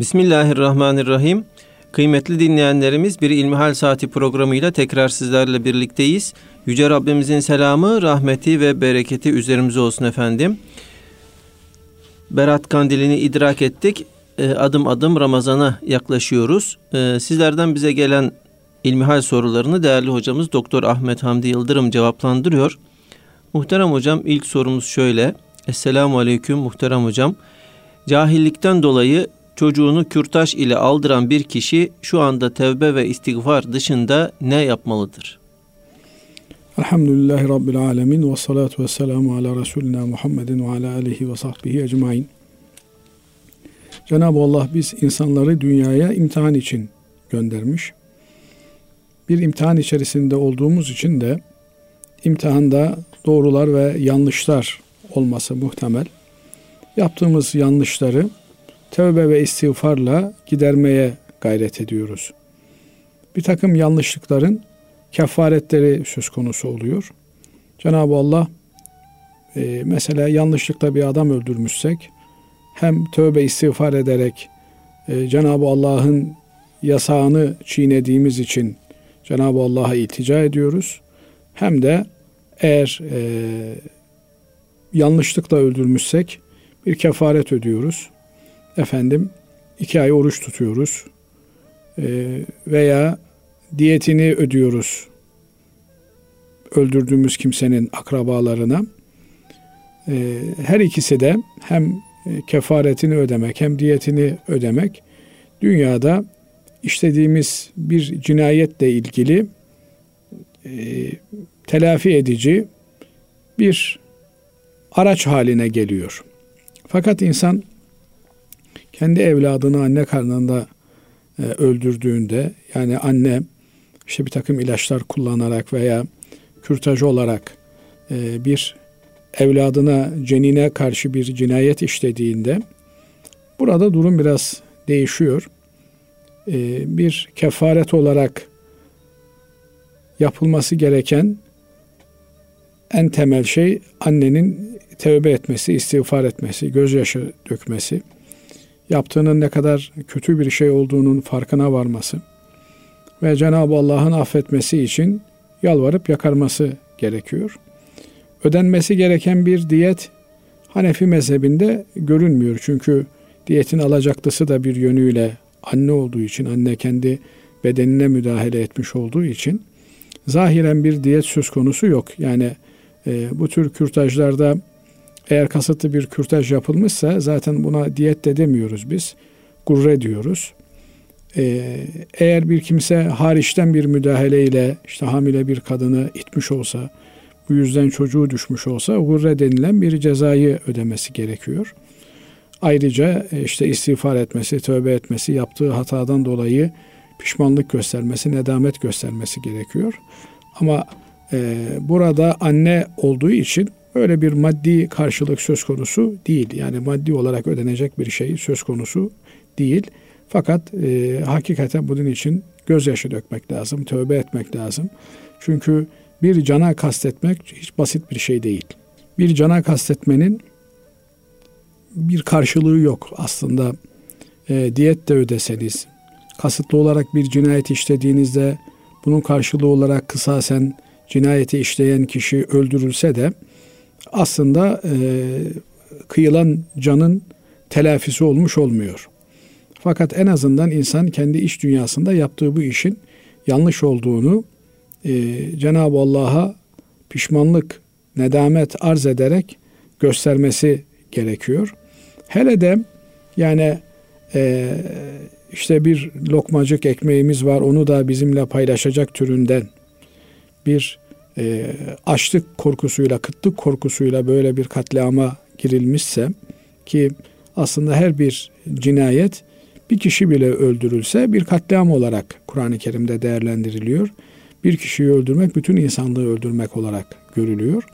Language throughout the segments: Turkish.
Bismillahirrahmanirrahim. Kıymetli dinleyenlerimiz bir İlmihal Saati programıyla tekrar sizlerle birlikteyiz. Yüce Rabbimizin selamı, rahmeti ve bereketi üzerimize olsun efendim. Berat Kandilini idrak ettik. E, adım adım Ramazan'a yaklaşıyoruz. E, sizlerden bize gelen ilmihal sorularını değerli hocamız Doktor Ahmet Hamdi Yıldırım cevaplandırıyor. Muhterem hocam ilk sorumuz şöyle. Esselamu Aleyküm muhterem hocam. Cahillikten dolayı çocuğunu kürtaş ile aldıran bir kişi şu anda tevbe ve istiğfar dışında ne yapmalıdır? Elhamdülillahi Rabbil Alemin ve salatu ve selamu ala Resulina Muhammedin ve ala alihi ve sahbihi ecmain. Cenab-ı Allah biz insanları dünyaya imtihan için göndermiş. Bir imtihan içerisinde olduğumuz için de imtihanda doğrular ve yanlışlar olması muhtemel. Yaptığımız yanlışları tövbe ve istiğfarla gidermeye gayret ediyoruz. Bir takım yanlışlıkların kefaretleri söz konusu oluyor. Cenab-ı Allah e, mesela yanlışlıkla bir adam öldürmüşsek hem tövbe istiğfar ederek e, Cenab-ı Allah'ın yasağını çiğnediğimiz için Cenab-ı Allah'a iltica ediyoruz. Hem de eğer e, yanlışlıkla öldürmüşsek bir kefaret ödüyoruz. Efendim iki ay oruç tutuyoruz. E, veya diyetini ödüyoruz. Öldürdüğümüz kimsenin akrabalarına. E, her ikisi de hem kefaretini ödemek hem diyetini ödemek dünyada işlediğimiz bir cinayetle ilgili e, telafi edici bir araç haline geliyor. Fakat insan kendi evladını anne karnında e, öldürdüğünde yani anne işte bir takım ilaçlar kullanarak veya kürtaj olarak e, bir evladına cenine karşı bir cinayet işlediğinde burada durum biraz değişiyor. E, bir kefaret olarak yapılması gereken en temel şey annenin tevbe etmesi, istiğfar etmesi, gözyaşı dökmesi, yaptığının ne kadar kötü bir şey olduğunun farkına varması ve Cenab-ı Allah'ın affetmesi için yalvarıp yakarması gerekiyor. Ödenmesi gereken bir diyet Hanefi mezhebinde görünmüyor. Çünkü diyetin alacaklısı da bir yönüyle anne olduğu için, anne kendi bedenine müdahale etmiş olduğu için zahiren bir diyet söz konusu yok. Yani e, bu tür kürtajlarda eğer kasıtlı bir kürtaj yapılmışsa zaten buna diyet de demiyoruz biz. Gurre diyoruz. Ee, eğer bir kimse hariçten bir müdahaleyle işte hamile bir kadını itmiş olsa, bu yüzden çocuğu düşmüş olsa gurre denilen bir cezayı ödemesi gerekiyor. Ayrıca e, işte istiğfar etmesi, tövbe etmesi, yaptığı hatadan dolayı pişmanlık göstermesi, nedamet göstermesi gerekiyor. Ama e, burada anne olduğu için öyle bir maddi karşılık söz konusu değil. Yani maddi olarak ödenecek bir şey söz konusu değil. Fakat e, hakikaten bunun için gözyaşı dökmek lazım, tövbe etmek lazım. Çünkü bir cana kastetmek hiç basit bir şey değil. Bir cana kastetmenin bir karşılığı yok aslında. E, diyet de ödeseniz, kasıtlı olarak bir cinayet işlediğinizde bunun karşılığı olarak kısasen cinayeti işleyen kişi öldürülse de aslında e, kıyılan canın telafisi olmuş olmuyor. Fakat en azından insan kendi iş dünyasında yaptığı bu işin yanlış olduğunu e, Cenab-ı Allah'a pişmanlık, nedamet arz ederek göstermesi gerekiyor. Hele de yani e, işte bir lokmacık ekmeğimiz var onu da bizimle paylaşacak türünden bir e, açlık korkusuyla, kıtlık korkusuyla böyle bir katliama girilmişse ki aslında her bir cinayet bir kişi bile öldürülse bir katliam olarak Kur'an-ı Kerim'de değerlendiriliyor. Bir kişiyi öldürmek bütün insanlığı öldürmek olarak görülüyor.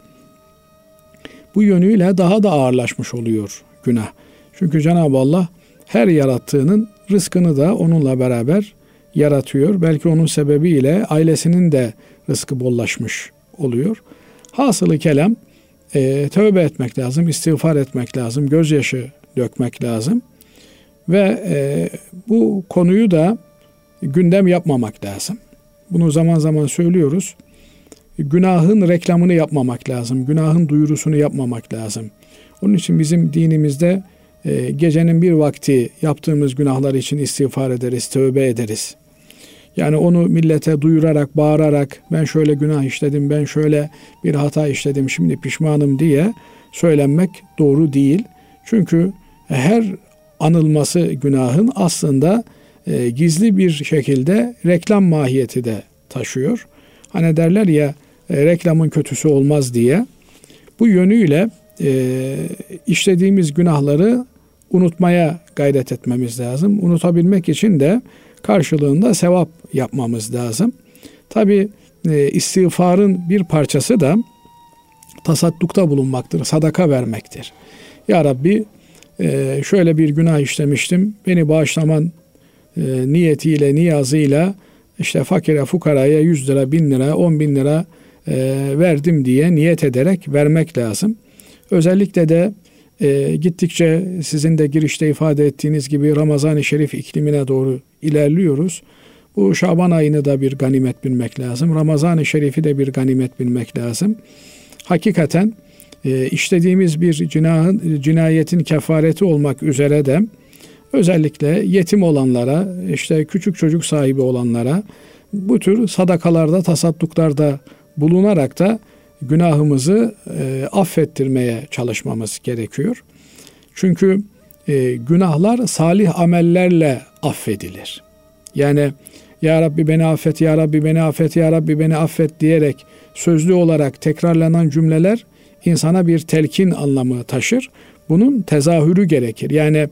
Bu yönüyle daha da ağırlaşmış oluyor günah. Çünkü Cenab-ı Allah her yarattığının rızkını da onunla beraber yaratıyor. Belki onun sebebiyle ailesinin de rızkı bollaşmış oluyor. Hasılı kelam e, tövbe etmek lazım, istiğfar etmek lazım, gözyaşı dökmek lazım. Ve e, bu konuyu da gündem yapmamak lazım. Bunu zaman zaman söylüyoruz. Günahın reklamını yapmamak lazım. Günahın duyurusunu yapmamak lazım. Onun için bizim dinimizde e, gecenin bir vakti yaptığımız günahlar için istiğfar ederiz, tövbe ederiz. Yani onu millete duyurarak, bağırarak ben şöyle günah işledim, ben şöyle bir hata işledim, şimdi pişmanım diye söylenmek doğru değil. Çünkü her anılması günahın aslında e, gizli bir şekilde reklam mahiyeti de taşıyor. Hani derler ya e, reklamın kötüsü olmaz diye. Bu yönüyle e, işlediğimiz günahları unutmaya gayret etmemiz lazım. Unutabilmek için de karşılığında sevap yapmamız lazım. Tabi e, istiğfarın bir parçası da tasaddukta bulunmaktır, sadaka vermektir. Ya Rabbi e, şöyle bir günah işlemiştim, beni bağışlaman e, niyetiyle, niyazıyla işte fakire, fukaraya 100 lira, 1000 lira, 10 bin lira e, verdim diye niyet ederek vermek lazım. Özellikle de e, gittikçe sizin de girişte ifade ettiğiniz gibi Ramazan-ı Şerif iklimine doğru ilerliyoruz. Bu Şaban ayını da bir ganimet bilmek lazım. Ramazan-ı Şerif'i de bir ganimet bilmek lazım. Hakikaten e, işlediğimiz bir cinahın, cinayetin kefareti olmak üzere de özellikle yetim olanlara, işte küçük çocuk sahibi olanlara bu tür sadakalarda, tasadduklarda bulunarak da günahımızı e, affettirmeye çalışmamız gerekiyor. Çünkü e, günahlar salih amellerle affedilir. Yani Ya Rabbi beni affet, Ya Rabbi beni affet, Ya Rabbi beni affet diyerek sözlü olarak tekrarlanan cümleler insana bir telkin anlamı taşır. Bunun tezahürü gerekir. Yani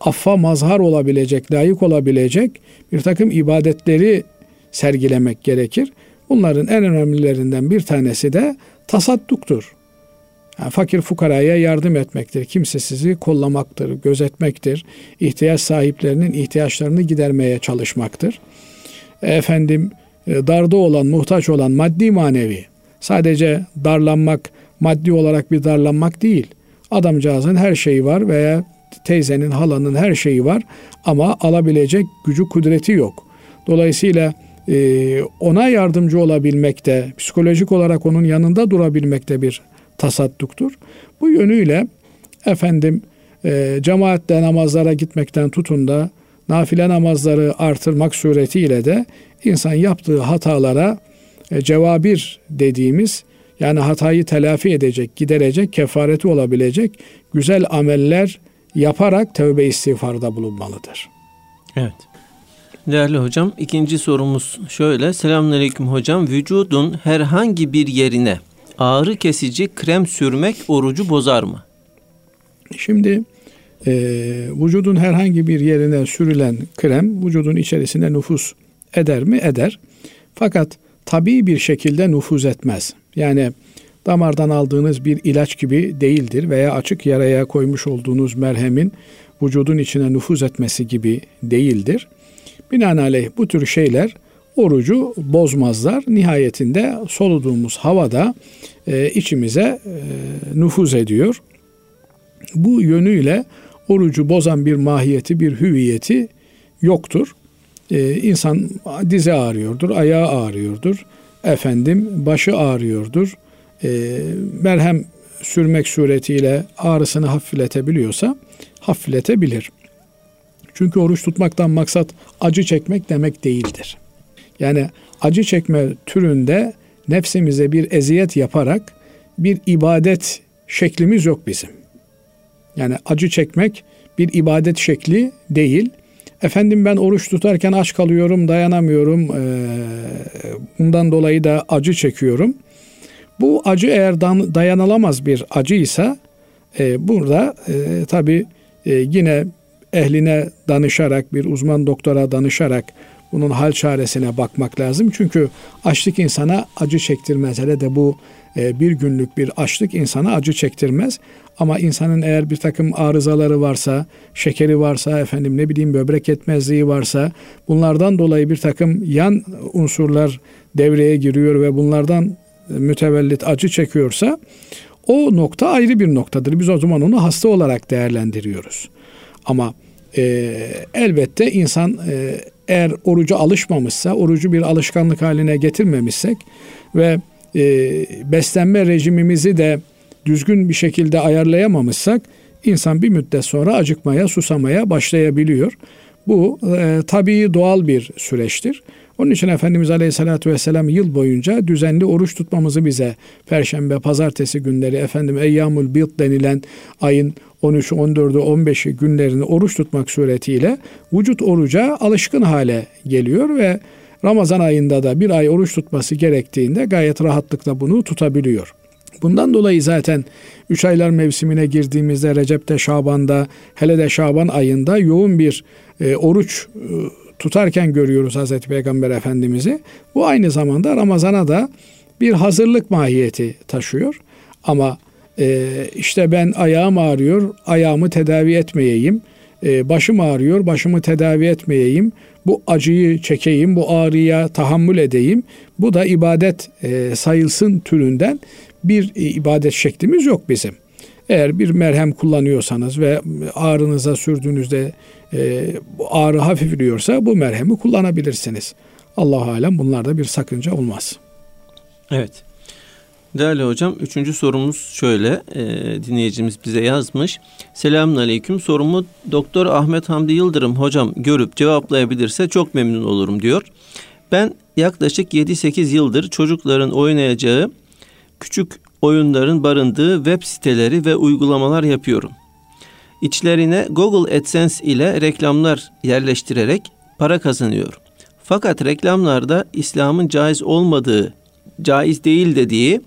affa mazhar olabilecek, layık olabilecek bir takım ibadetleri sergilemek gerekir. Bunların en önemlilerinden bir tanesi de tasadduktur. Yani fakir fukaraya yardım etmektir. Kimsesizi kollamaktır, gözetmektir. İhtiyaç sahiplerinin ihtiyaçlarını gidermeye çalışmaktır. Efendim e, darda olan, muhtaç olan maddi manevi. Sadece darlanmak, maddi olarak bir darlanmak değil. Adamcağızın her şeyi var veya teyzenin, halanın her şeyi var ama alabilecek gücü, kudreti yok. Dolayısıyla ona yardımcı olabilmekte, psikolojik olarak onun yanında durabilmekte bir tasadduktur. Bu yönüyle efendim e, cemaatle namazlara gitmekten tutun da nafile namazları artırmak suretiyle de insan yaptığı hatalara e, cevabir dediğimiz yani hatayı telafi edecek, giderecek, kefareti olabilecek güzel ameller yaparak tövbe istiğfarda bulunmalıdır. Evet. Değerli hocam ikinci sorumuz şöyle. Selamünaleyküm hocam. Vücudun herhangi bir yerine ağrı kesici krem sürmek orucu bozar mı? Şimdi e, vücudun herhangi bir yerine sürülen krem vücudun içerisinde nüfus eder mi? Eder. Fakat tabii bir şekilde nüfuz etmez. Yani damardan aldığınız bir ilaç gibi değildir veya açık yaraya koymuş olduğunuz merhemin vücudun içine nüfuz etmesi gibi değildir. Binaenaleyh bu tür şeyler orucu bozmazlar. Nihayetinde soluduğumuz havada e, içimize e, nüfuz ediyor. Bu yönüyle orucu bozan bir mahiyeti, bir hüviyeti yoktur. E, insan dizi ağrıyordur, ayağı ağrıyordur, efendim başı ağrıyordur. E, merhem sürmek suretiyle ağrısını hafifletebiliyorsa hafifletebilir. Çünkü oruç tutmaktan maksat acı çekmek demek değildir. Yani acı çekme türünde nefsimize bir eziyet yaparak bir ibadet şeklimiz yok bizim. Yani acı çekmek bir ibadet şekli değil. Efendim ben oruç tutarken aç kalıyorum, dayanamıyorum. bundan dolayı da acı çekiyorum. Bu acı eğer dayanılamaz bir acıysa burada tabi e, yine ehline danışarak, bir uzman doktora danışarak bunun hal çaresine bakmak lazım. Çünkü açlık insana acı çektirmez. Hele de bu e, bir günlük bir açlık insana acı çektirmez. Ama insanın eğer bir takım arızaları varsa, şekeri varsa, efendim ne bileyim böbrek yetmezliği varsa, bunlardan dolayı bir takım yan unsurlar devreye giriyor ve bunlardan mütevellit acı çekiyorsa, o nokta ayrı bir noktadır. Biz o zaman onu hasta olarak değerlendiriyoruz. Ama e, elbette insan e, eğer oruca alışmamışsa, orucu bir alışkanlık haline getirmemişsek ve e, beslenme rejimimizi de düzgün bir şekilde ayarlayamamışsak insan bir müddet sonra acıkmaya, susamaya başlayabiliyor. Bu e, tabii doğal bir süreçtir. Onun için Efendimiz Aleyhisselatü Vesselam yıl boyunca düzenli oruç tutmamızı bize Perşembe, Pazartesi günleri efendim Eyyamul Bid denilen ayın 13, 14'ü, 15'i günlerini oruç tutmak suretiyle vücut oruca alışkın hale geliyor ve Ramazan ayında da bir ay oruç tutması gerektiğinde gayet rahatlıkla bunu tutabiliyor. Bundan dolayı zaten 3 aylar mevsimine girdiğimizde Recep'te, Şaban'da, hele de Şaban ayında yoğun bir e, oruç e, tutarken görüyoruz Hazreti Peygamber Efendimiz'i. Bu aynı zamanda Ramazan'a da bir hazırlık mahiyeti taşıyor. Ama e, işte ben ayağım ağrıyor, ayağımı tedavi etmeyeyim. E, başım ağrıyor, başımı tedavi etmeyeyim. Bu acıyı çekeyim, bu ağrıya tahammül edeyim. Bu da ibadet e, sayılsın türünden bir e, ibadet şeklimiz yok bizim. Eğer bir merhem kullanıyorsanız ve ağrınıza sürdüğünüzde e, ağrı hafifliyorsa bu merhemi kullanabilirsiniz. Allah alem bunlarda bir sakınca olmaz. Evet. Değerli hocam üçüncü sorumuz şöyle e, dinleyicimiz bize yazmış. Selamun aleyküm sorumu Doktor Ahmet Hamdi Yıldırım hocam görüp cevaplayabilirse çok memnun olurum diyor. Ben yaklaşık 7-8 yıldır çocukların oynayacağı küçük oyunların barındığı web siteleri ve uygulamalar yapıyorum. İçlerine Google AdSense ile reklamlar yerleştirerek para kazanıyorum. Fakat reklamlarda İslam'ın caiz olmadığı, caiz değil dediği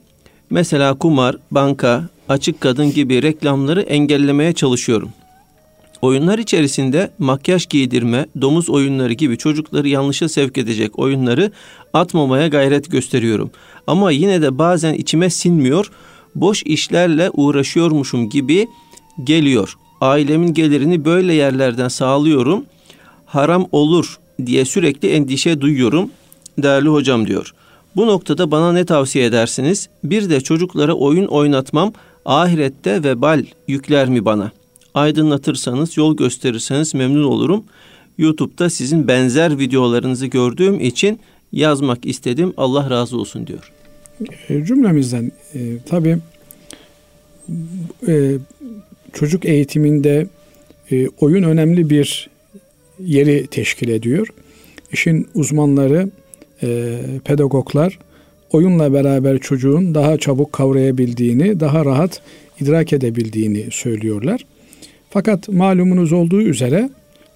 mesela kumar, banka, açık kadın gibi reklamları engellemeye çalışıyorum. Oyunlar içerisinde makyaj giydirme, domuz oyunları gibi çocukları yanlışa sevk edecek oyunları atmamaya gayret gösteriyorum. Ama yine de bazen içime sinmiyor, boş işlerle uğraşıyormuşum gibi geliyor. Ailemin gelirini böyle yerlerden sağlıyorum. Haram olur diye sürekli endişe duyuyorum. Değerli hocam diyor. Bu noktada bana ne tavsiye edersiniz? Bir de çocuklara oyun oynatmam ahirette vebal yükler mi bana? Aydınlatırsanız, yol gösterirseniz memnun olurum. YouTube'da sizin benzer videolarınızı gördüğüm için yazmak istedim. Allah razı olsun diyor. E, cümlemizden e, tabii e, çocuk eğitiminde e, oyun önemli bir yeri teşkil ediyor. İşin uzmanları, e, pedagoglar oyunla beraber çocuğun daha çabuk kavrayabildiğini, daha rahat idrak edebildiğini söylüyorlar. Fakat malumunuz olduğu üzere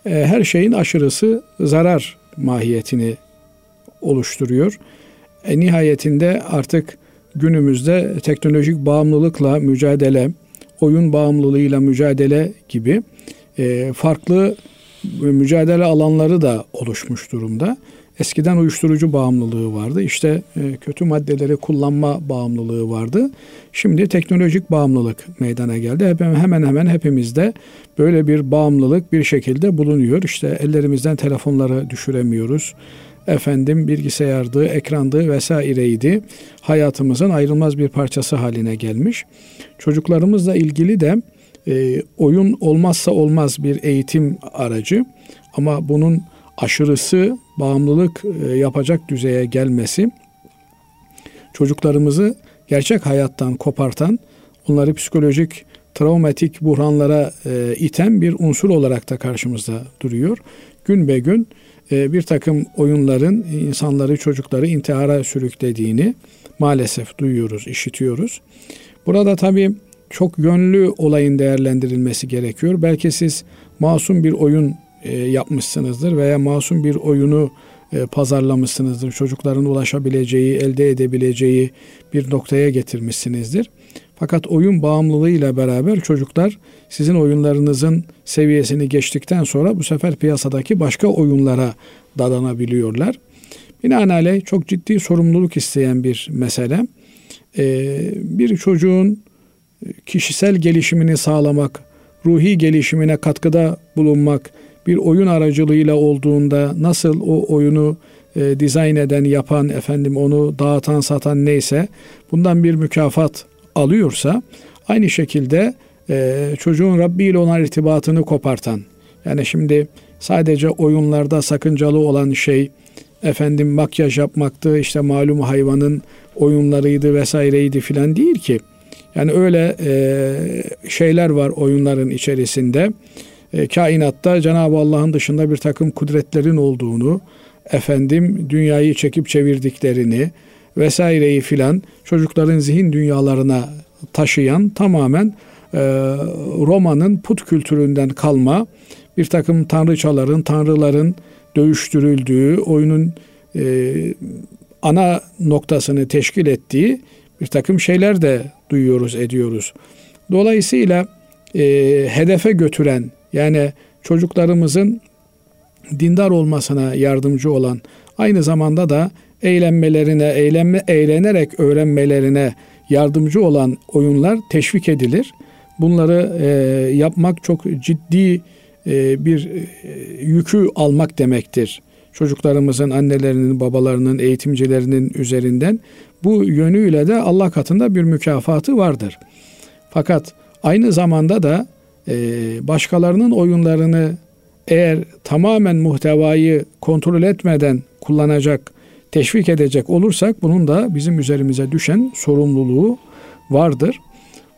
e, her şeyin aşırısı zarar mahiyetini oluşturuyor. E, nihayetinde artık günümüzde teknolojik bağımlılıkla mücadele, oyun bağımlılığıyla mücadele gibi e, farklı mücadele alanları da oluşmuş durumda. Eskiden uyuşturucu bağımlılığı vardı. İşte e, kötü maddeleri kullanma bağımlılığı vardı. Şimdi teknolojik bağımlılık meydana geldi. Hemen hemen hepimizde böyle bir bağımlılık bir şekilde bulunuyor. İşte ellerimizden telefonları düşüremiyoruz efendim bilgisayardı, ekrandı vesaireydi. Hayatımızın ayrılmaz bir parçası haline gelmiş. Çocuklarımızla ilgili de e, oyun olmazsa olmaz bir eğitim aracı ama bunun aşırısı bağımlılık e, yapacak düzeye gelmesi çocuklarımızı gerçek hayattan kopartan, onları psikolojik travmatik buhranlara e, iten bir unsur olarak da karşımızda duruyor. Gün be gün e, bir takım oyunların insanları, çocukları intihara sürüklediğini maalesef duyuyoruz, işitiyoruz. Burada tabii çok yönlü olayın değerlendirilmesi gerekiyor. Belki siz masum bir oyun e, yapmışsınızdır veya masum bir oyunu e, pazarlamışsınızdır. Çocukların ulaşabileceği, elde edebileceği bir noktaya getirmişsinizdir. Fakat oyun bağımlılığıyla beraber çocuklar sizin oyunlarınızın seviyesini geçtikten sonra bu sefer piyasadaki başka oyunlara dadanabiliyorlar. Binaenaleyh çok ciddi sorumluluk isteyen bir mesele. Ee, bir çocuğun kişisel gelişimini sağlamak, ruhi gelişimine katkıda bulunmak, bir oyun aracılığıyla olduğunda nasıl o oyunu e, dizayn eden, yapan, efendim onu dağıtan, satan neyse bundan bir mükafat alıyorsa aynı şekilde e, çocuğun Rabbi ile olan irtibatını kopartan Yani şimdi sadece oyunlarda sakıncalı olan şey efendim makyaj yapmaktı, işte malum hayvanın oyunlarıydı vesaireydi filan değil ki. Yani öyle e, şeyler var oyunların içerisinde. E, kainatta Cenab-ı Allah'ın dışında bir takım kudretlerin olduğunu, efendim dünyayı çekip çevirdiklerini vesaireyi filan çocukların zihin dünyalarına taşıyan tamamen e, Roma'nın put kültüründen kalma bir takım tanrıçaların, tanrıların dövüştürüldüğü, oyunun e, ana noktasını teşkil ettiği bir takım şeyler de duyuyoruz, ediyoruz. Dolayısıyla e, hedefe götüren yani çocuklarımızın dindar olmasına yardımcı olan aynı zamanda da eğlenmelerine, eğlenme, eğlenerek öğrenmelerine yardımcı olan oyunlar teşvik edilir. Bunları e, yapmak çok ciddi e, bir e, yükü almak demektir. Çocuklarımızın, annelerinin, babalarının, eğitimcilerinin üzerinden bu yönüyle de Allah katında bir mükafatı vardır. Fakat aynı zamanda da başkalarının oyunlarını eğer tamamen muhtevayı kontrol etmeden kullanacak, teşvik edecek olursak bunun da bizim üzerimize düşen sorumluluğu vardır.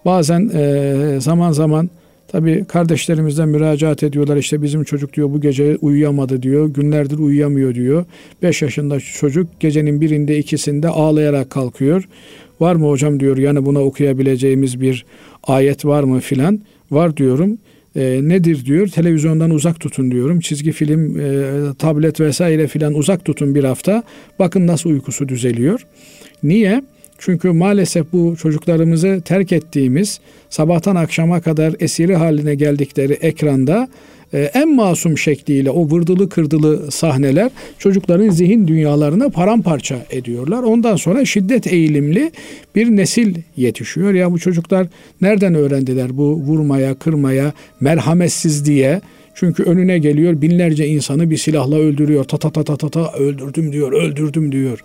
Bazen e, zaman zaman tabi kardeşlerimizden müracaat ediyorlar işte bizim çocuk diyor bu gece uyuyamadı diyor günlerdir uyuyamıyor diyor. 5 yaşında çocuk gecenin birinde ikisinde ağlayarak kalkıyor. Var mı hocam diyor yani buna okuyabileceğimiz bir ayet var mı filan var diyorum. E, nedir diyor televizyondan uzak tutun diyorum çizgi film e, tablet vesaire filan uzak tutun bir hafta bakın nasıl uykusu düzeliyor. Niye? Çünkü maalesef bu çocuklarımızı terk ettiğimiz sabahtan akşama kadar esiri haline geldikleri ekranda en masum şekliyle o vırdılı kırdılı sahneler çocukların zihin dünyalarını paramparça ediyorlar. Ondan sonra şiddet eğilimli bir nesil yetişiyor. Ya bu çocuklar nereden öğrendiler bu vurmaya, kırmaya, merhametsizliğe? Çünkü önüne geliyor binlerce insanı bir silahla öldürüyor. Ta ta ta ta ta, ta öldürdüm diyor, öldürdüm diyor.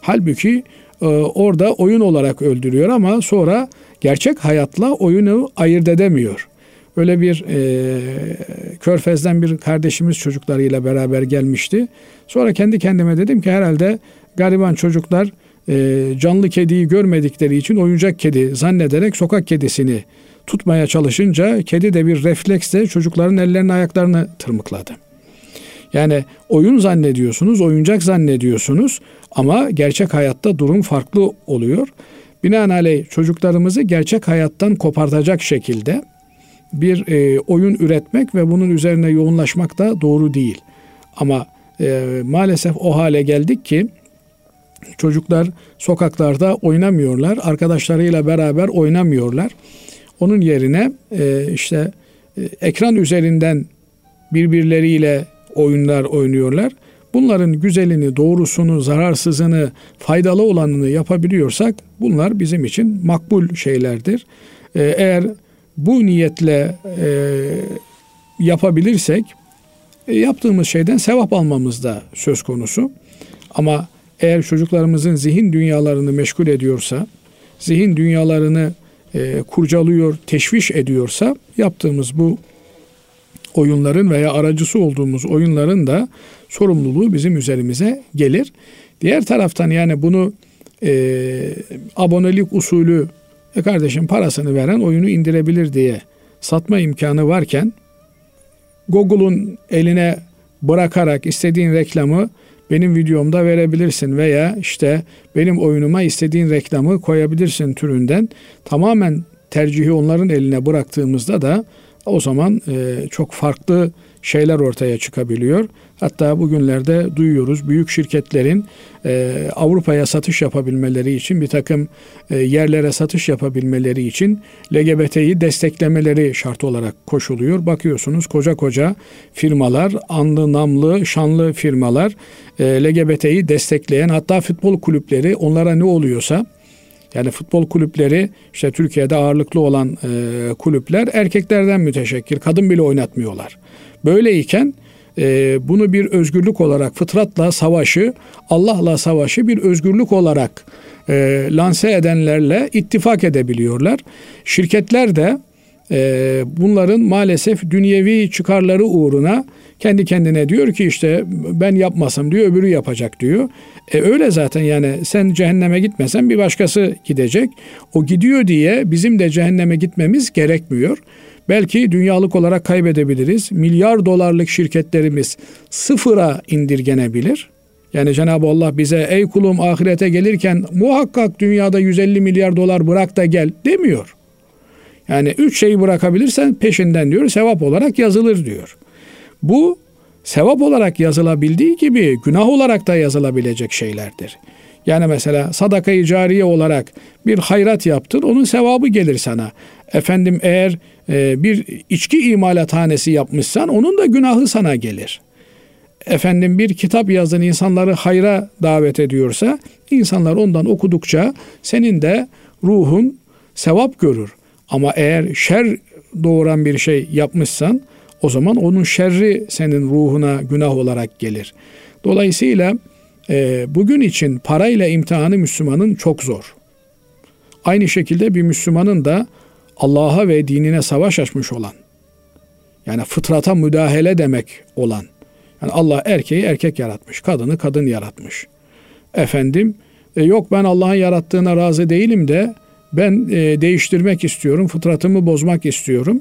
Halbuki e, orada oyun olarak öldürüyor ama sonra gerçek hayatla oyunu ayırt edemiyor. Öyle bir e, körfezden bir kardeşimiz çocuklarıyla beraber gelmişti. Sonra kendi kendime dedim ki herhalde gariban çocuklar e, canlı kediyi görmedikleri için oyuncak kedi zannederek sokak kedisini tutmaya çalışınca kedi de bir refleksle çocukların ellerini ayaklarını tırmıkladı. Yani oyun zannediyorsunuz, oyuncak zannediyorsunuz ama gerçek hayatta durum farklı oluyor. Binaenaleyh çocuklarımızı gerçek hayattan kopartacak şekilde bir e, oyun üretmek ve bunun üzerine yoğunlaşmak da doğru değil. Ama e, maalesef o hale geldik ki çocuklar sokaklarda oynamıyorlar, arkadaşlarıyla beraber oynamıyorlar. Onun yerine e, işte e, ekran üzerinden birbirleriyle oyunlar oynuyorlar. Bunların güzelini, doğrusunu, zararsızını, faydalı olanını yapabiliyorsak bunlar bizim için makbul şeylerdir. Ee, eğer bu niyetle e, yapabilirsek e, yaptığımız şeyden sevap almamız da söz konusu. Ama eğer çocuklarımızın zihin dünyalarını meşgul ediyorsa, zihin dünyalarını e, kurcalıyor, teşviş ediyorsa yaptığımız bu oyunların veya aracısı olduğumuz oyunların da sorumluluğu bizim üzerimize gelir. Diğer taraftan yani bunu e, abonelik usulü e kardeşim parasını veren oyunu indirebilir diye satma imkanı varken Google'un eline bırakarak istediğin reklamı benim videomda verebilirsin veya işte benim oyunuma istediğin reklamı koyabilirsin türünden tamamen tercihi onların eline bıraktığımızda da o zaman e, çok farklı şeyler ortaya çıkabiliyor. Hatta bugünlerde duyuyoruz büyük şirketlerin e, Avrupa'ya satış yapabilmeleri için bir takım e, yerlere satış yapabilmeleri için LGBT'yi desteklemeleri şart olarak koşuluyor. Bakıyorsunuz koca koca firmalar, anlı namlı, şanlı firmalar e, LGBT'yi destekleyen hatta futbol kulüpleri onlara ne oluyorsa yani futbol kulüpleri işte Türkiye'de ağırlıklı olan e, kulüpler erkeklerden müteşekkir. Kadın bile oynatmıyorlar. Böyleyken e, bunu bir özgürlük olarak fıtratla savaşı, Allah'la savaşı bir özgürlük olarak e, lanse edenlerle ittifak edebiliyorlar. Şirketler de e, bunların maalesef dünyevi çıkarları uğruna kendi kendine diyor ki işte ben yapmasam diyor öbürü yapacak diyor. E öyle zaten yani sen cehenneme gitmesen bir başkası gidecek. O gidiyor diye bizim de cehenneme gitmemiz gerekmiyor. Belki dünyalık olarak kaybedebiliriz. Milyar dolarlık şirketlerimiz sıfıra indirgenebilir. Yani Cenab-ı Allah bize ey kulum ahirete gelirken muhakkak dünyada 150 milyar dolar bırak da gel demiyor. Yani üç şeyi bırakabilirsen peşinden diyor sevap olarak yazılır diyor. Bu sevap olarak yazılabildiği gibi günah olarak da yazılabilecek şeylerdir. Yani mesela sadakayı cariye olarak bir hayrat yaptın, onun sevabı gelir sana. Efendim eğer e, bir içki imalathanesi yapmışsan onun da günahı sana gelir. Efendim bir kitap yazın insanları hayra davet ediyorsa insanlar ondan okudukça senin de ruhun sevap görür. Ama eğer şer doğuran bir şey yapmışsan o zaman onun şerri senin ruhuna günah olarak gelir. Dolayısıyla e, bugün için parayla imtihanı Müslümanın çok zor. Aynı şekilde bir Müslümanın da Allah'a ve dinine savaş açmış olan, yani fıtrata müdahale demek olan, yani Allah erkeği erkek yaratmış, kadını kadın yaratmış. Efendim, e, yok ben Allah'ın yarattığına razı değilim de ben e, değiştirmek istiyorum, fıtratımı bozmak istiyorum.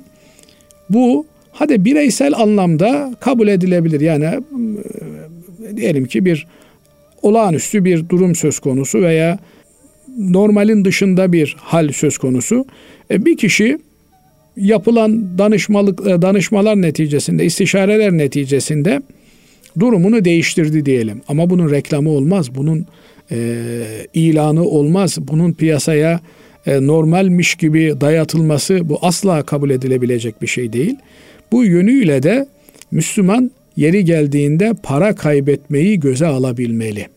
Bu hadi bireysel anlamda kabul edilebilir. Yani e, diyelim ki bir olağanüstü bir durum söz konusu veya normalin dışında bir hal söz konusu. E, bir kişi yapılan danışmalık e, danışmalar neticesinde, istişareler neticesinde durumunu değiştirdi diyelim. Ama bunun reklamı olmaz, bunun e, ilanı olmaz, bunun piyasaya e, normalmiş gibi dayatılması bu asla kabul edilebilecek bir şey değil. Bu yönüyle de Müslüman yeri geldiğinde para kaybetmeyi göze alabilmeli.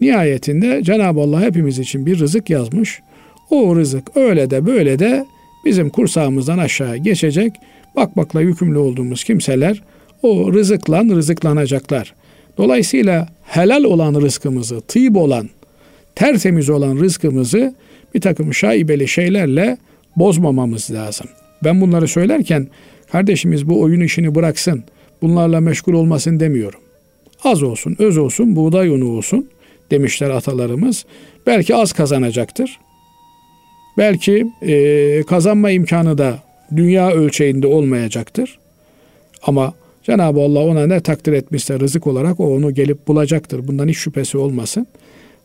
Nihayetinde Cenab-ı Allah hepimiz için bir rızık yazmış. O rızık öyle de böyle de bizim kursağımızdan aşağı geçecek. Bakmakla yükümlü olduğumuz kimseler o rızıkla rızıklanacaklar. Dolayısıyla helal olan rızkımızı, tıyb olan, tertemiz olan rızkımızı bir takım şaibeli şeylerle bozmamamız lazım. Ben bunları söylerken kardeşimiz bu oyun işini bıraksın, bunlarla meşgul olmasın demiyorum. Az olsun, öz olsun, buğday unu olsun demişler atalarımız. Belki az kazanacaktır. Belki e, kazanma imkanı da dünya ölçeğinde olmayacaktır. Ama Cenab-ı Allah ona ne takdir etmişse rızık olarak o onu gelip bulacaktır. Bundan hiç şüphesi olmasın.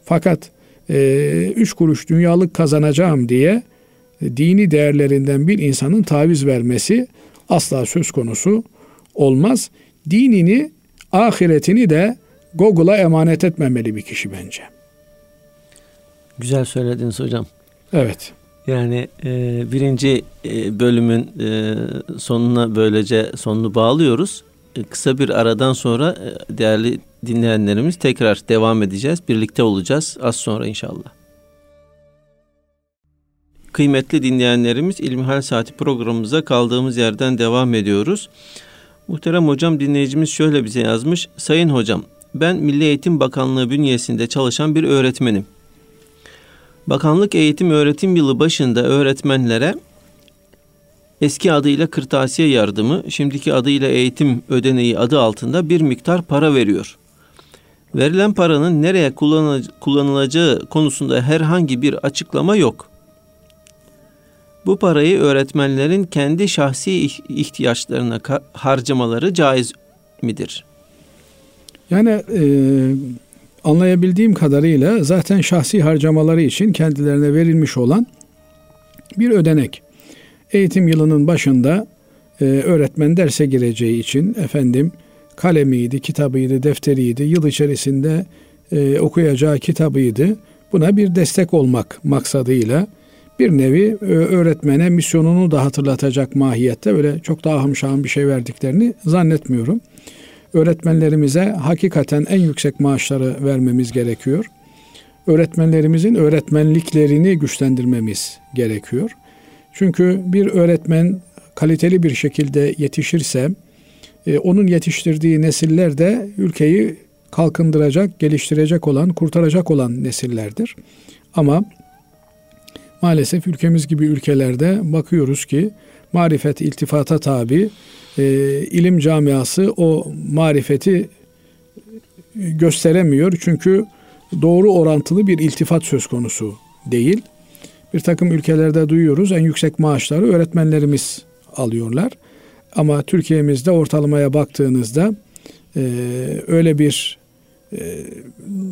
Fakat e, üç kuruş dünyalık kazanacağım diye e, dini değerlerinden bir insanın taviz vermesi asla söz konusu olmaz. Dinini, ahiretini de Google'a emanet etmemeli bir kişi bence. Güzel söylediniz hocam. Evet. Yani e, birinci e, bölümün e, sonuna böylece sonunu bağlıyoruz. E, kısa bir aradan sonra e, değerli dinleyenlerimiz tekrar devam edeceğiz. Birlikte olacağız az sonra inşallah. Kıymetli dinleyenlerimiz İlmihal Saati programımıza kaldığımız yerden devam ediyoruz. Muhterem hocam dinleyicimiz şöyle bize yazmış. Sayın hocam ben Milli Eğitim Bakanlığı bünyesinde çalışan bir öğretmenim. Bakanlık eğitim öğretim yılı başında öğretmenlere eski adıyla kırtasiye yardımı, şimdiki adıyla eğitim ödeneği adı altında bir miktar para veriyor. Verilen paranın nereye kullanılacağı konusunda herhangi bir açıklama yok. Bu parayı öğretmenlerin kendi şahsi ihtiyaçlarına harcamaları caiz midir? Yani e, anlayabildiğim kadarıyla zaten şahsi harcamaları için kendilerine verilmiş olan bir ödenek. Eğitim yılının başında e, öğretmen derse gireceği için efendim kalemiydi, kitabıydı, defteriydi, yıl içerisinde e, okuyacağı kitabıydı. Buna bir destek olmak maksadıyla bir nevi e, öğretmene misyonunu da hatırlatacak mahiyette öyle çok daha hamşahım bir şey verdiklerini zannetmiyorum öğretmenlerimize hakikaten en yüksek maaşları vermemiz gerekiyor. Öğretmenlerimizin öğretmenliklerini güçlendirmemiz gerekiyor. Çünkü bir öğretmen kaliteli bir şekilde yetişirse e, onun yetiştirdiği nesiller de ülkeyi kalkındıracak, geliştirecek olan, kurtaracak olan nesillerdir. Ama maalesef ülkemiz gibi ülkelerde bakıyoruz ki marifet iltifata tabi. E, ilim camiası o marifeti gösteremiyor. Çünkü doğru orantılı bir iltifat söz konusu değil. Bir takım ülkelerde duyuyoruz en yüksek maaşları öğretmenlerimiz alıyorlar. Ama Türkiye'mizde ortalamaya baktığınızda e, öyle bir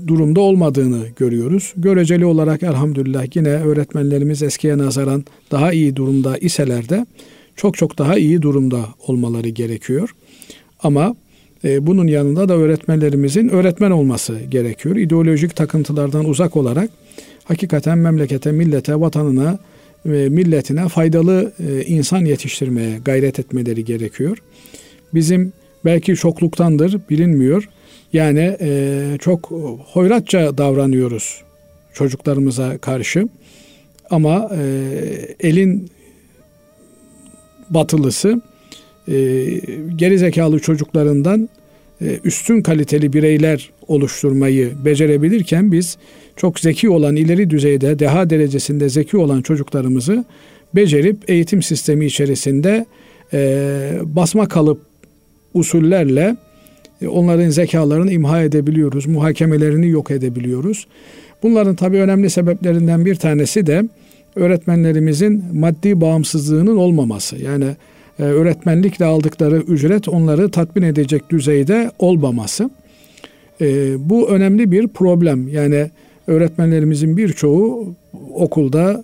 durumda olmadığını görüyoruz. Göreceli olarak elhamdülillah yine öğretmenlerimiz eskiye nazaran daha iyi durumda iseler de çok çok daha iyi durumda olmaları gerekiyor. Ama e, bunun yanında da öğretmenlerimizin öğretmen olması gerekiyor. İdeolojik takıntılardan uzak olarak hakikaten memlekete, millete, vatanına ve milletine faydalı e, insan yetiştirmeye gayret etmeleri gerekiyor. Bizim belki çokluktandır bilinmiyor. Yani e, çok hoyratça davranıyoruz çocuklarımıza karşı. Ama e, elin batılısı e, geri zekalı çocuklarından e, üstün kaliteli bireyler oluşturmayı becerebilirken biz çok zeki olan ileri düzeyde deha derecesinde zeki olan çocuklarımızı becerip eğitim sistemi içerisinde e, basma kalıp usullerle onların zekalarını imha edebiliyoruz, muhakemelerini yok edebiliyoruz. Bunların tabii önemli sebeplerinden bir tanesi de öğretmenlerimizin maddi bağımsızlığının olmaması. Yani e, öğretmenlikle aldıkları ücret onları tatmin edecek düzeyde olmaması. E, bu önemli bir problem. Yani öğretmenlerimizin birçoğu okulda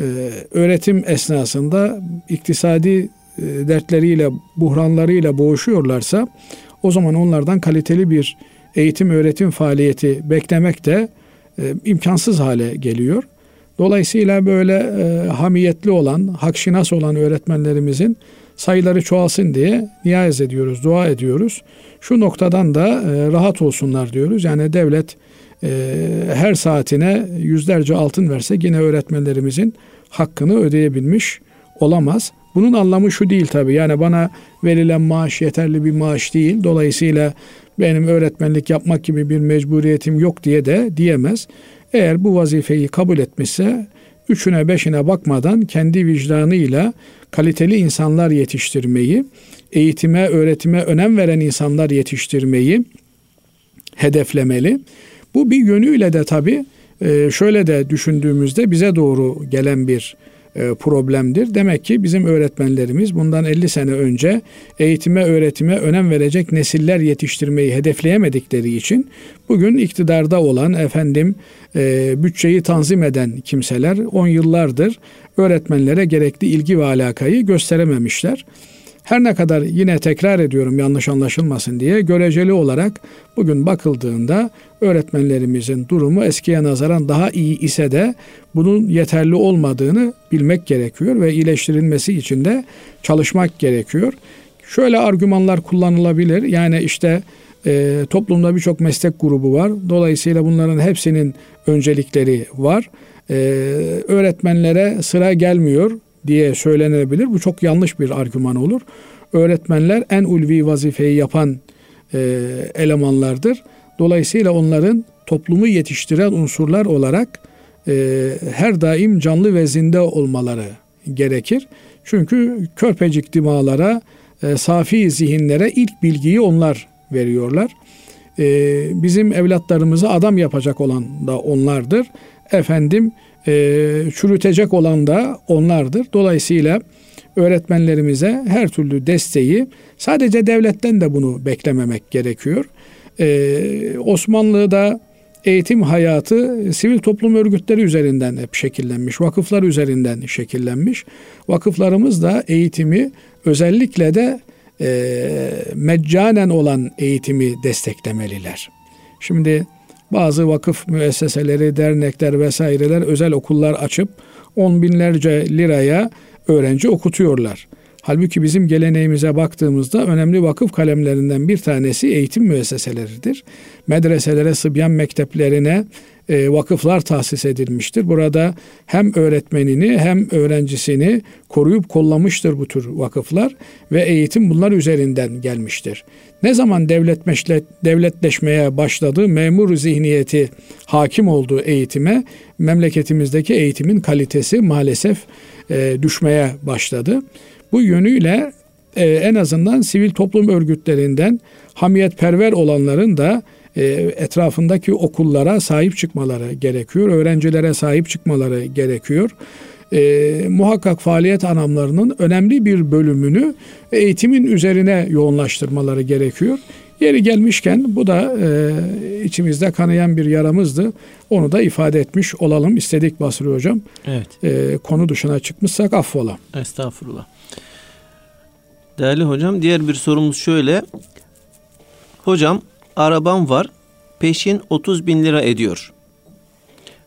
e, öğretim esnasında iktisadi e, dertleriyle, buhranlarıyla boğuşuyorlarsa o zaman onlardan kaliteli bir eğitim öğretim faaliyeti beklemek de e, imkansız hale geliyor. Dolayısıyla böyle e, hamiyetli olan, hakşinas olan öğretmenlerimizin sayıları çoğalsın diye niyaz ediyoruz, dua ediyoruz. Şu noktadan da e, rahat olsunlar diyoruz. Yani devlet e, her saatine yüzlerce altın verse yine öğretmenlerimizin hakkını ödeyebilmiş olamaz. Bunun anlamı şu değil tabii. Yani bana verilen maaş yeterli bir maaş değil. Dolayısıyla benim öğretmenlik yapmak gibi bir mecburiyetim yok diye de diyemez. Eğer bu vazifeyi kabul etmişse üçüne beşine bakmadan kendi vicdanıyla kaliteli insanlar yetiştirmeyi, eğitime, öğretime önem veren insanlar yetiştirmeyi hedeflemeli. Bu bir yönüyle de tabii e, şöyle de düşündüğümüzde bize doğru gelen bir problemdir. Demek ki bizim öğretmenlerimiz bundan 50 sene önce eğitime, öğretime önem verecek nesiller yetiştirmeyi hedefleyemedikleri için bugün iktidarda olan efendim e, bütçeyi tanzim eden kimseler 10 yıllardır öğretmenlere gerekli ilgi ve alakayı gösterememişler. Her ne kadar yine tekrar ediyorum yanlış anlaşılmasın diye göreceli olarak bugün bakıldığında öğretmenlerimizin durumu eskiye nazaran daha iyi ise de bunun yeterli olmadığını bilmek gerekiyor ve iyileştirilmesi için de çalışmak gerekiyor. Şöyle argümanlar kullanılabilir. Yani işte e, toplumda birçok meslek grubu var. Dolayısıyla bunların hepsinin öncelikleri var. E, öğretmenlere sıra gelmiyor diye söylenebilir. Bu çok yanlış bir argüman olur. Öğretmenler en ulvi vazifeyi yapan e, elemanlardır. Dolayısıyla onların toplumu yetiştiren unsurlar olarak e, her daim canlı ve zinde olmaları gerekir. Çünkü körpecik dimalara, e, safi zihinlere ilk bilgiyi onlar veriyorlar. E, bizim evlatlarımızı adam yapacak olan da onlardır. Efendim çürütecek olan da onlardır. Dolayısıyla öğretmenlerimize her türlü desteği sadece devletten de bunu beklememek gerekiyor. Ee, Osmanlı'da eğitim hayatı sivil toplum örgütleri üzerinden hep şekillenmiş, vakıflar üzerinden şekillenmiş. Vakıflarımız da eğitimi özellikle de e, meccanen olan eğitimi desteklemeliler. Şimdi bazı vakıf müesseseleri, dernekler vesaireler özel okullar açıp on binlerce liraya öğrenci okutuyorlar. Halbuki bizim geleneğimize baktığımızda önemli vakıf kalemlerinden bir tanesi eğitim müesseseleridir. Medreselere, sıbyan mekteplerine e, vakıflar tahsis edilmiştir. Burada hem öğretmenini hem öğrencisini koruyup kollamıştır bu tür vakıflar ve eğitim bunlar üzerinden gelmiştir. Ne zaman devletmeşle, devletleşmeye başladı, memur zihniyeti hakim olduğu eğitime, memleketimizdeki eğitimin kalitesi maalesef e, düşmeye başladı. Bu yönüyle e, en azından sivil toplum örgütlerinden hamiyetperver olanların da e, etrafındaki okullara sahip çıkmaları gerekiyor. Öğrencilere sahip çıkmaları gerekiyor. E, muhakkak faaliyet anlamlarının önemli bir bölümünü eğitimin üzerine yoğunlaştırmaları gerekiyor. Yeri gelmişken bu da e, içimizde kanayan bir yaramızdı. Onu da ifade etmiş olalım istedik Basri Hocam. Evet. E, konu dışına çıkmışsak affola. Estağfurullah. Değerli hocam diğer bir sorumuz şöyle. Hocam arabam var peşin 30 bin lira ediyor.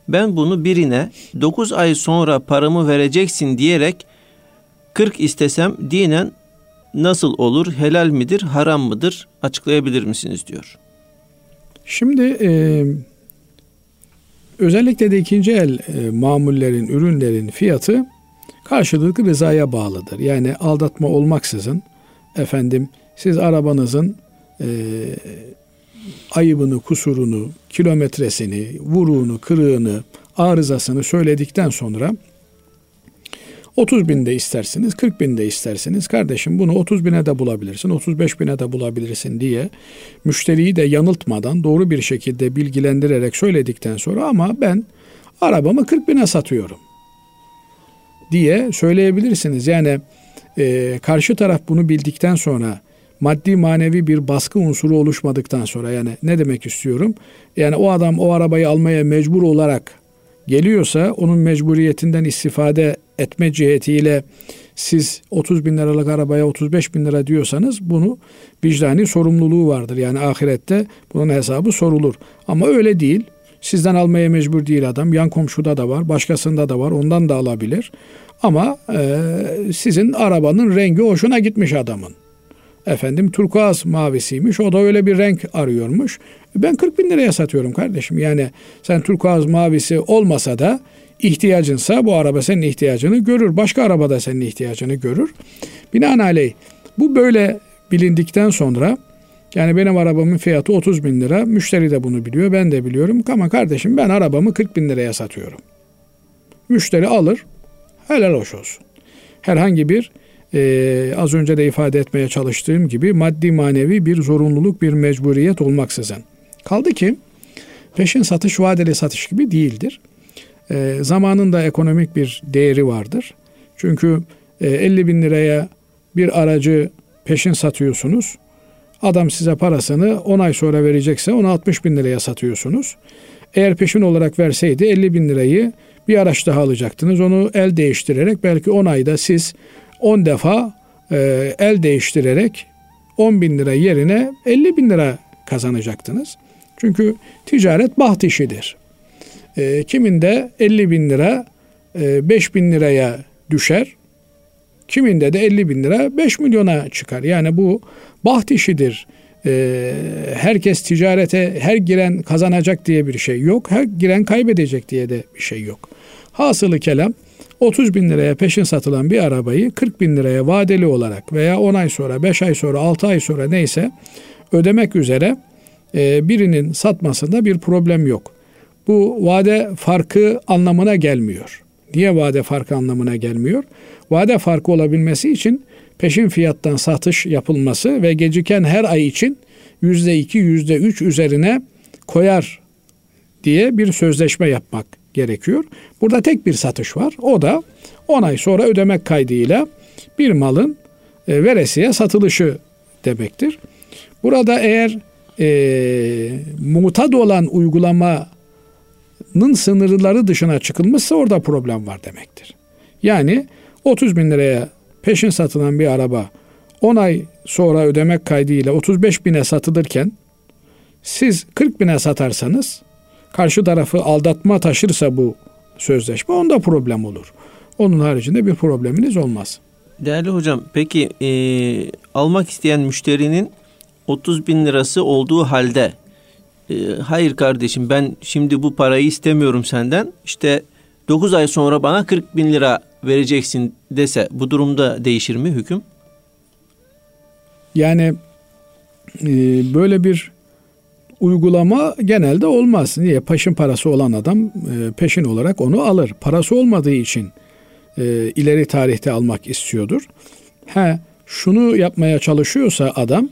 Ben bunu birine 9 ay sonra paramı vereceksin diyerek 40 istesem dinen nasıl olur? Helal midir, haram mıdır? Açıklayabilir misiniz diyor. Şimdi e, özellikle de ikinci el e, mamullerin, ürünlerin fiyatı karşılıklı rızaya bağlıdır. Yani aldatma olmaksızın efendim siz arabanızın e, ayıbını, kusurunu, kilometresini, vuruğunu, kırığını, arızasını söyledikten sonra 30 bin de istersiniz, 40 bin de istersiniz. Kardeşim bunu 30 bine de bulabilirsin, 35 bine de bulabilirsin diye müşteriyi de yanıltmadan doğru bir şekilde bilgilendirerek söyledikten sonra ama ben arabamı 40 bine satıyorum diye söyleyebilirsiniz. Yani e, karşı taraf bunu bildikten sonra maddi manevi bir baskı unsuru oluşmadıktan sonra yani ne demek istiyorum? Yani o adam o arabayı almaya mecbur olarak geliyorsa onun mecburiyetinden istifade etme cihetiyle siz 30 bin liralık arabaya 35 bin lira diyorsanız bunu vicdani sorumluluğu vardır. Yani ahirette bunun hesabı sorulur. Ama öyle değil. Sizden almaya mecbur değil adam. Yan komşuda da var, başkasında da var. Ondan da alabilir. Ama e, sizin arabanın rengi hoşuna gitmiş adamın. Efendim turkuaz mavisiymiş. O da öyle bir renk arıyormuş. Ben 40 bin liraya satıyorum kardeşim. Yani sen turkuaz mavisi olmasa da ihtiyacınsa bu araba senin ihtiyacını görür. Başka araba da senin ihtiyacını görür. Binaenaleyh bu böyle bilindikten sonra yani benim arabamın fiyatı 30 bin lira. Müşteri de bunu biliyor. Ben de biliyorum. Ama kardeşim ben arabamı 40 bin liraya satıyorum. Müşteri alır. Helal hoş olsun. Herhangi bir e, az önce de ifade etmeye çalıştığım gibi maddi manevi bir zorunluluk, bir mecburiyet olmaksızın. Kaldı ki peşin satış vadeli satış gibi değildir. E, zamanında ekonomik bir değeri vardır. Çünkü e, 50 bin liraya bir aracı peşin satıyorsunuz. Adam size parasını 10 ay sonra verecekse onu 60 bin liraya satıyorsunuz. Eğer peşin olarak verseydi 50 bin lirayı bir araç daha alacaktınız. Onu el değiştirerek belki 10 ayda siz 10 defa e, el değiştirerek 10 bin lira yerine 50 bin lira kazanacaktınız. Çünkü ticaret baht işidir. E, kiminde 50 bin lira e, 5 bin liraya düşer. Kiminde de 50 bin lira 5 milyona çıkar. Yani bu baht işidir. E, herkes ticarete her giren kazanacak diye bir şey yok. Her giren kaybedecek diye de bir şey yok. Hasılı kelam 30 bin liraya peşin satılan bir arabayı 40 bin liraya vadeli olarak veya 10 ay sonra, 5 ay sonra, 6 ay sonra neyse ödemek üzere e, birinin satmasında bir problem yok. Bu vade farkı anlamına gelmiyor. Niye vade farkı anlamına gelmiyor? Vade farkı olabilmesi için peşin fiyattan satış yapılması ve geciken her ay için yüzde iki, yüzde üç üzerine koyar diye bir sözleşme yapmak gerekiyor. Burada tek bir satış var. O da 10 ay sonra ödemek kaydıyla bir malın e, veresiye satılışı demektir. Burada eğer e, mutad olan uygulamanın sınırları dışına çıkılmışsa orada problem var demektir. Yani 30 bin liraya peşin satılan bir araba 10 ay sonra ödemek kaydıyla 35 bine satılırken siz 40 bine satarsanız karşı tarafı aldatma taşırsa bu sözleşme onda problem olur. Onun haricinde bir probleminiz olmaz. Değerli hocam peki e, almak isteyen müşterinin 30 bin lirası olduğu halde e, hayır kardeşim ben şimdi bu parayı istemiyorum senden işte 9 ay sonra bana 40 bin lira vereceksin dese bu durumda değişir mi hüküm? Yani e, böyle bir uygulama genelde olmaz. Niye? Peşin parası olan adam e, peşin olarak onu alır. Parası olmadığı için e, ileri tarihte almak istiyordur. He, şunu yapmaya çalışıyorsa adam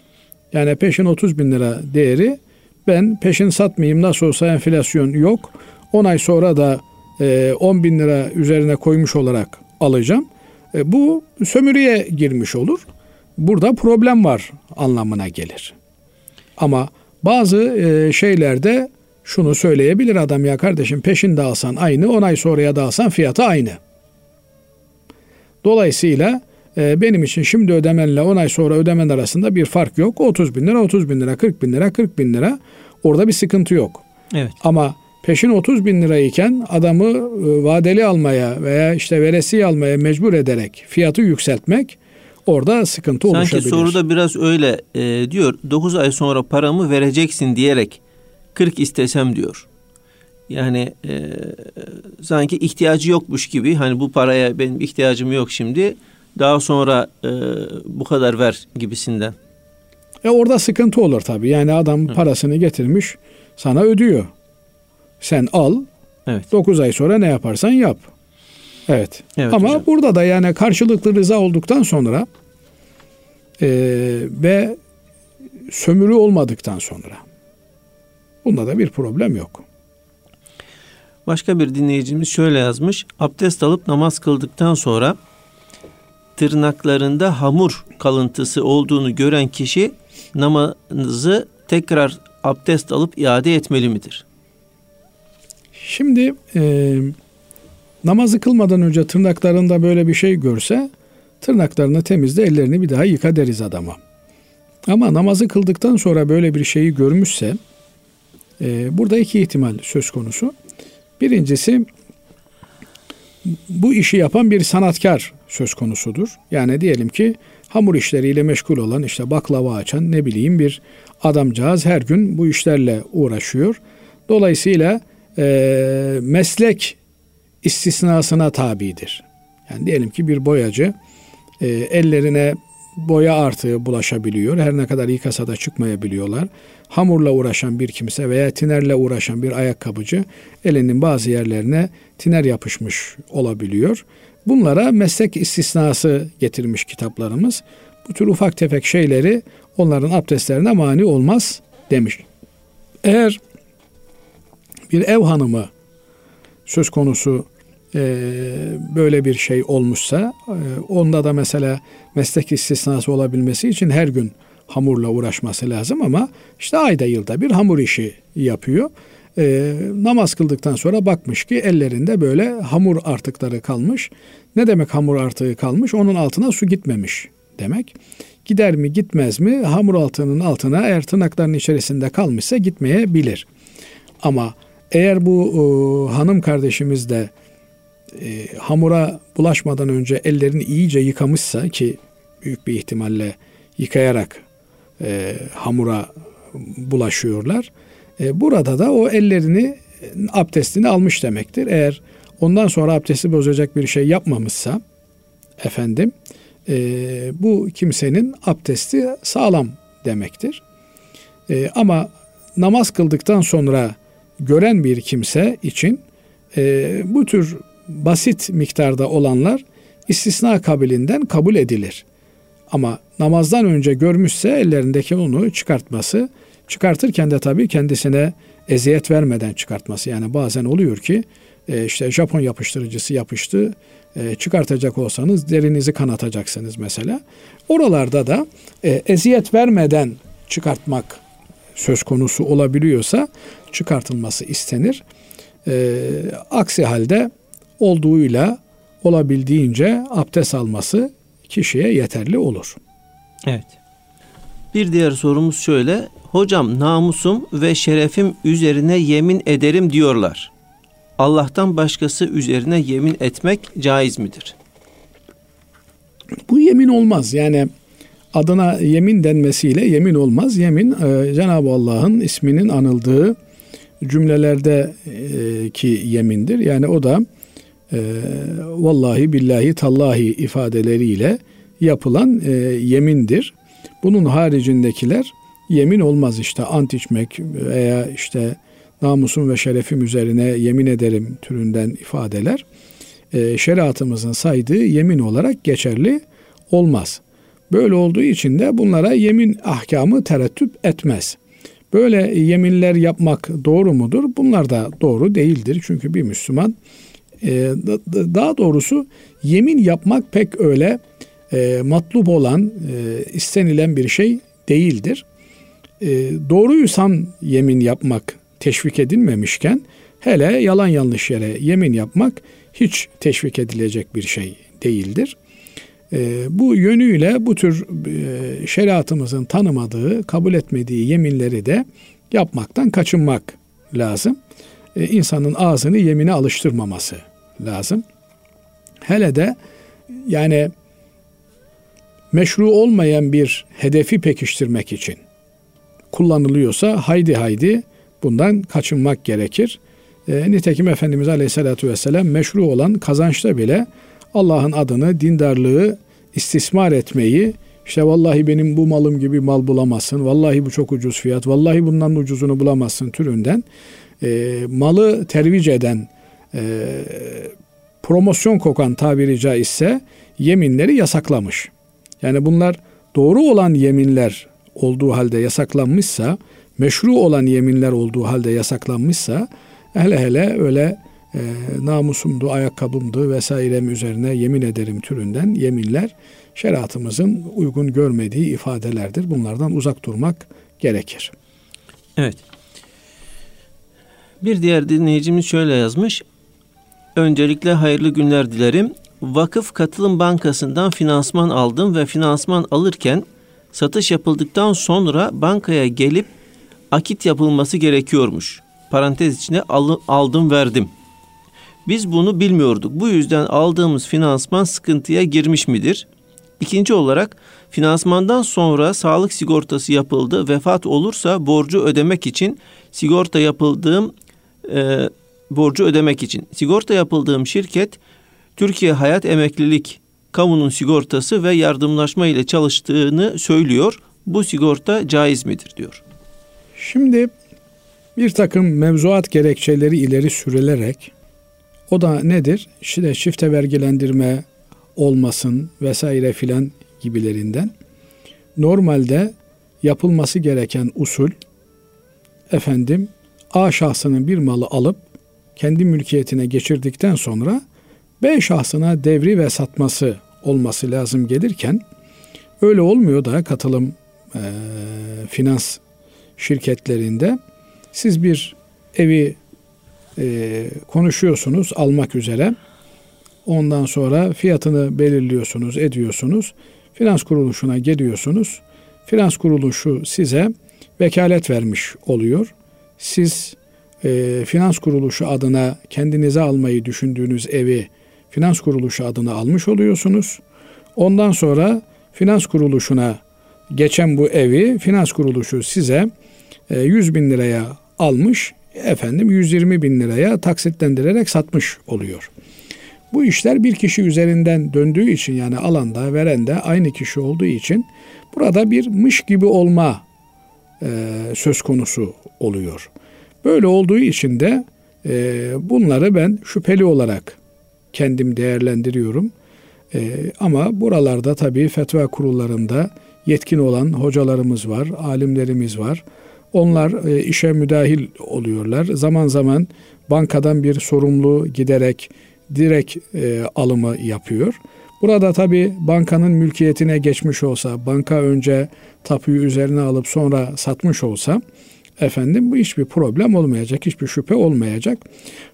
yani peşin 30 bin lira değeri ben peşin satmayayım nasıl olsa enflasyon yok. 10 ay sonra da e, 10 bin lira üzerine koymuş olarak alacağım. E, bu sömürüye girmiş olur. Burada problem var anlamına gelir. Ama bazı e, şeylerde şunu söyleyebilir adam ya kardeşim peşinde alsan aynı 10 ay sonraya da alsan fiyatı aynı. Dolayısıyla e, benim için şimdi ödemenle 10 ay sonra ödemen arasında bir fark yok. 30 bin lira 30 bin lira 40 bin lira 40 bin lira orada bir sıkıntı yok. Evet. Ama peşin 30 bin lirayken adamı e, vadeli almaya veya işte veresi almaya mecbur ederek fiyatı yükseltmek orada sıkıntı Sanki oluşabilir. Sanki soruda biraz öyle e, diyor 9 ay sonra paramı vereceksin diyerek 40 istesem diyor. Yani e, sanki ihtiyacı yokmuş gibi hani bu paraya benim ihtiyacım yok şimdi daha sonra e, bu kadar ver gibisinden. E orada sıkıntı olur tabii. Yani adam Hı. parasını getirmiş sana ödüyor. Sen al. Evet. 9 ay sonra ne yaparsan yap. Evet. evet Ama hocam. burada da yani karşılıklı rıza olduktan sonra e, ve sömürü olmadıktan sonra bunda da bir problem yok. Başka bir dinleyicimiz şöyle yazmış. Abdest alıp namaz kıldıktan sonra tırnaklarında hamur kalıntısı olduğunu gören kişi namazı tekrar abdest alıp iade etmeli midir? Şimdi e, namazı kılmadan önce tırnaklarında böyle bir şey görse tırnaklarını temizle ellerini bir daha yıka deriz adama. Ama namazı kıldıktan sonra böyle bir şeyi görmüşse e, burada iki ihtimal söz konusu. Birincisi bu işi yapan bir sanatkar söz konusudur. Yani diyelim ki hamur işleriyle meşgul olan işte baklava açan ne bileyim bir adamcağız her gün bu işlerle uğraşıyor. Dolayısıyla e, meslek istisnasına tabidir. Yani diyelim ki bir boyacı e, ellerine boya artığı bulaşabiliyor. Her ne kadar yıkasa da çıkmayabiliyorlar. Hamurla uğraşan bir kimse veya tinerle uğraşan bir ayakkabıcı elinin bazı yerlerine tiner yapışmış olabiliyor. Bunlara meslek istisnası getirmiş kitaplarımız. Bu tür ufak tefek şeyleri onların abdestlerine mani olmaz demiş. Eğer bir ev hanımı söz konusu e, böyle bir şey olmuşsa e, onda da mesela meslek istisnası olabilmesi için her gün hamurla uğraşması lazım ama işte ayda yılda bir hamur işi yapıyor. E, namaz kıldıktan sonra bakmış ki ellerinde böyle hamur artıkları kalmış. Ne demek hamur artığı kalmış? Onun altına su gitmemiş demek. Gider mi gitmez mi? Hamur altının altına eğer tırnakların içerisinde kalmışsa gitmeyebilir. Ama eğer bu e, hanım kardeşimiz de e, hamura bulaşmadan önce ellerini iyice yıkamışsa ki büyük bir ihtimalle yıkayarak e, hamura bulaşıyorlar. E, burada da o ellerini abdestini almış demektir. Eğer ondan sonra abdesti bozacak bir şey yapmamışsa efendim e, bu kimsenin abdesti sağlam demektir. E, ama namaz kıldıktan sonra gören bir kimse için e, bu tür basit miktarda olanlar istisna kabilinden kabul edilir. Ama namazdan önce görmüşse ellerindeki onu çıkartması, çıkartırken de tabii kendisine eziyet vermeden çıkartması. Yani bazen oluyor ki e, işte Japon yapıştırıcısı yapıştı, e, çıkartacak olsanız derinizi kanatacaksınız mesela. Oralarda da e, eziyet vermeden çıkartmak söz konusu olabiliyorsa çıkartılması istenir. Aksi halde olduğuyla olabildiğince abdest alması kişiye yeterli olur. Evet. Bir diğer sorumuz şöyle. Hocam namusum ve şerefim üzerine yemin ederim diyorlar. Allah'tan başkası üzerine yemin etmek caiz midir? Bu yemin olmaz. Yani adına yemin denmesiyle yemin olmaz. Yemin e, Cenab-ı Allah'ın isminin anıldığı cümlelerdeki yemindir. Yani o da e, vallahi billahi tallahi ifadeleriyle yapılan e, yemindir. Bunun haricindekiler yemin olmaz işte ant içmek veya işte namusum ve şerefim üzerine yemin ederim türünden ifadeler e, şeriatımızın saydığı yemin olarak geçerli olmaz. Böyle olduğu için de bunlara yemin ahkamı terettüp etmez. Böyle yeminler yapmak doğru mudur? Bunlar da doğru değildir. Çünkü bir Müslüman e, daha doğrusu yemin yapmak pek öyle e, matlup olan, e, istenilen bir şey değildir. Doğruysan yemin yapmak teşvik edilmemişken hele yalan yanlış yere yemin yapmak hiç teşvik edilecek bir şey değildir. E, bu yönüyle bu tür e, şeriatımızın tanımadığı, kabul etmediği yeminleri de yapmaktan kaçınmak lazım. E, insanın ağzını yemine alıştırmaması lazım. Hele de yani meşru olmayan bir hedefi pekiştirmek için kullanılıyorsa haydi haydi bundan kaçınmak gerekir. E, nitekim Efendimiz Aleyhisselatü Vesselam meşru olan kazançta bile Allah'ın adını, dindarlığı istismar etmeyi, işte vallahi benim bu malım gibi mal bulamazsın, vallahi bu çok ucuz fiyat, vallahi bundan ucuzunu bulamazsın türünden e, malı tervic eden, e, promosyon kokan tabiri caizse yeminleri yasaklamış. Yani bunlar doğru olan yeminler olduğu halde yasaklanmışsa, meşru olan yeminler olduğu halde yasaklanmışsa, hele hele öyle e, namusumdu, ayakkabımdı vesairem üzerine yemin ederim türünden yeminler şeriatımızın uygun görmediği ifadelerdir. Bunlardan uzak durmak gerekir. Evet. Bir diğer dinleyicimiz şöyle yazmış. Öncelikle hayırlı günler dilerim. Vakıf Katılım Bankası'ndan finansman aldım ve finansman alırken satış yapıldıktan sonra bankaya gelip akit yapılması gerekiyormuş. Parantez içine aldım verdim. Biz bunu bilmiyorduk. Bu yüzden aldığımız finansman sıkıntıya girmiş midir? İkinci olarak finansmandan sonra sağlık sigortası yapıldı. Vefat olursa borcu ödemek için sigorta yapıldığım e, borcu ödemek için sigorta yapıldığım şirket Türkiye Hayat Emeklilik Kamunun sigortası ve yardımlaşma ile çalıştığını söylüyor. Bu sigorta caiz midir diyor. Şimdi bir takım mevzuat gerekçeleri ileri sürülerek o da nedir? İşte çifte vergilendirme olmasın vesaire filan gibilerinden. Normalde yapılması gereken usul efendim A şahsının bir malı alıp kendi mülkiyetine geçirdikten sonra B şahsına devri ve satması olması lazım gelirken öyle olmuyor da katılım e, finans şirketlerinde siz bir evi e, konuşuyorsunuz almak üzere. Ondan sonra fiyatını belirliyorsunuz, ediyorsunuz. Finans kuruluşuna geliyorsunuz. Finans kuruluşu size vekalet vermiş oluyor. Siz e, finans kuruluşu adına kendinize almayı düşündüğünüz evi finans kuruluşu adına almış oluyorsunuz. Ondan sonra finans kuruluşuna geçen bu evi finans kuruluşu size 100 e, bin liraya almış efendim 120 bin liraya taksitlendirerek satmış oluyor. Bu işler bir kişi üzerinden döndüğü için yani alanda veren de aynı kişi olduğu için burada bir mış gibi olma e, söz konusu oluyor. Böyle olduğu için de e, bunları ben şüpheli olarak kendim değerlendiriyorum. E, ama buralarda tabii fetva kurullarında yetkin olan hocalarımız var, alimlerimiz var. Onlar e, işe müdahil oluyorlar. Zaman zaman bankadan bir sorumlu giderek direkt e, alımı yapıyor. Burada tabi bankanın mülkiyetine geçmiş olsa, banka önce tapuyu üzerine alıp sonra satmış olsa efendim bu hiçbir problem olmayacak, hiçbir şüphe olmayacak.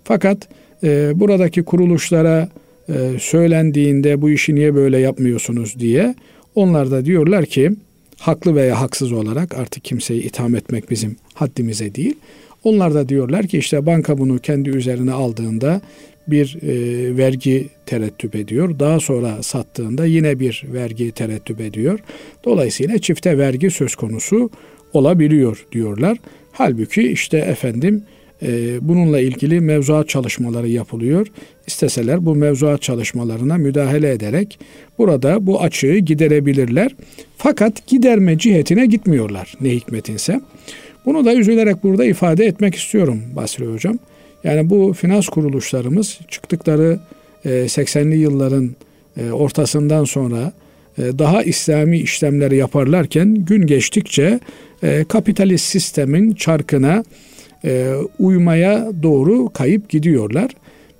Fakat e, buradaki kuruluşlara e, söylendiğinde bu işi niye böyle yapmıyorsunuz diye onlar da diyorlar ki haklı veya haksız olarak artık kimseyi itham etmek bizim haddimize değil. Onlar da diyorlar ki işte banka bunu kendi üzerine aldığında bir e, vergi terettüp ediyor. Daha sonra sattığında yine bir vergi terettüp ediyor. Dolayısıyla çifte vergi söz konusu olabiliyor diyorlar. Halbuki işte efendim bununla ilgili mevzuat çalışmaları yapılıyor. İsteseler bu mevzuat çalışmalarına müdahale ederek burada bu açığı giderebilirler. Fakat giderme cihetine gitmiyorlar ne hikmetinse. Bunu da üzülerek burada ifade etmek istiyorum Basri Hocam. Yani bu finans kuruluşlarımız çıktıkları 80'li e, yılların e, ortasından sonra e, daha İslami işlemleri yaparlarken gün geçtikçe kapitalist sistemin çarkına e, uymaya doğru kayıp gidiyorlar.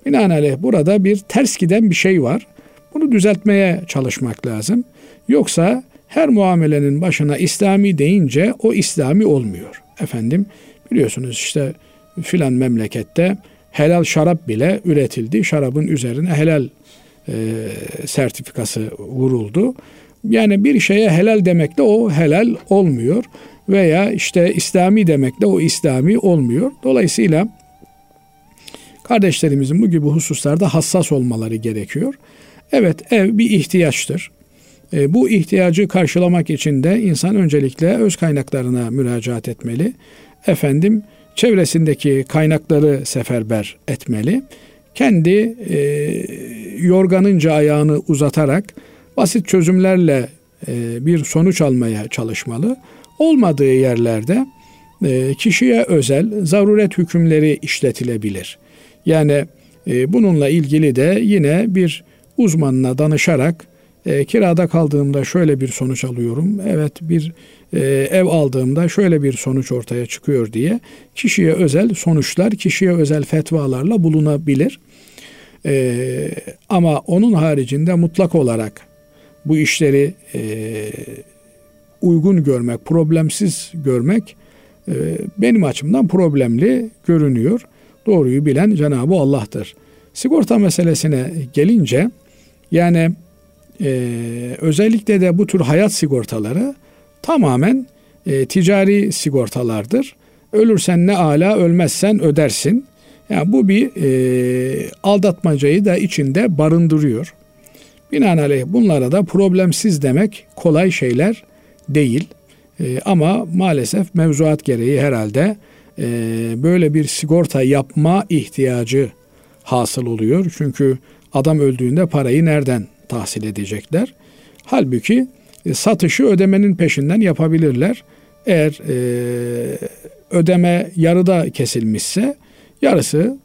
Binaenaleyh burada bir ters giden bir şey var. Bunu düzeltmeye çalışmak lazım. Yoksa her muamelenin başına İslami deyince o İslami olmuyor. Efendim biliyorsunuz işte filan memlekette helal şarap bile üretildi. Şarabın üzerine helal e, sertifikası vuruldu. Yani bir şeye helal demekle o helal olmuyor veya işte İslami demekle o İslami olmuyor. Dolayısıyla kardeşlerimizin bu gibi hususlarda hassas olmaları gerekiyor. Evet ev bir ihtiyaçtır. E, bu ihtiyacı karşılamak için de insan öncelikle öz kaynaklarına müracaat etmeli. Efendim çevresindeki kaynakları seferber etmeli. Kendi e, yorganınca ayağını uzatarak basit çözümlerle e, bir sonuç almaya çalışmalı. Olmadığı yerlerde e, kişiye özel zaruret hükümleri işletilebilir. Yani e, bununla ilgili de yine bir uzmanına danışarak e, kirada kaldığımda şöyle bir sonuç alıyorum. Evet bir e, ev aldığımda şöyle bir sonuç ortaya çıkıyor diye kişiye özel sonuçlar, kişiye özel fetvalarla bulunabilir. E, ama onun haricinde mutlak olarak bu işleri e, uygun görmek, problemsiz görmek e, benim açımdan problemli görünüyor. Doğruyu bilen Cenab-ı Allah'tır. Sigorta meselesine gelince yani e, özellikle de bu tür hayat sigortaları tamamen e, ticari sigortalardır. Ölürsen ne ala ölmezsen ödersin. Yani bu bir e, aldatmacayı da içinde barındırıyor. Binaenaleyh bunlara da problemsiz demek kolay şeyler değil. E, ama maalesef mevzuat gereği herhalde e, böyle bir sigorta yapma ihtiyacı hasıl oluyor. Çünkü adam öldüğünde parayı nereden tahsil edecekler? Halbuki e, satışı ödemenin peşinden yapabilirler. Eğer e, ödeme yarıda kesilmişse yarısı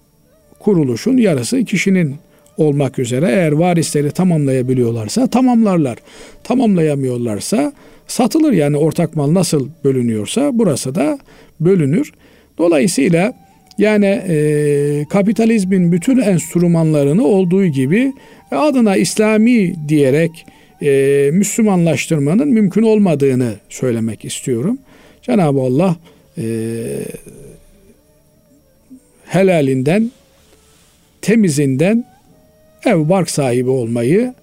kuruluşun yarısı kişinin olmak üzere eğer varisleri tamamlayabiliyorlarsa tamamlarlar. Tamamlayamıyorlarsa satılır yani ortak mal nasıl bölünüyorsa burası da bölünür. Dolayısıyla yani e, kapitalizmin bütün enstrümanlarını olduğu gibi adına İslami diyerek e, Müslümanlaştırmanın mümkün olmadığını söylemek istiyorum. Cenab-ı Allah e, helalinden, temizinden ev bark sahibi olmayı,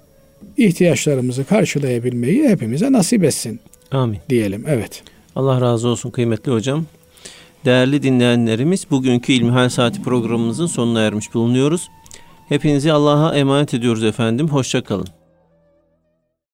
ihtiyaçlarımızı karşılayabilmeyi hepimize nasip etsin. Amin. Diyelim. Evet. Allah razı olsun kıymetli hocam. Değerli dinleyenlerimiz bugünkü İlmihal Saati programımızın sonuna ermiş bulunuyoruz. Hepinizi Allah'a emanet ediyoruz efendim. Hoşçakalın.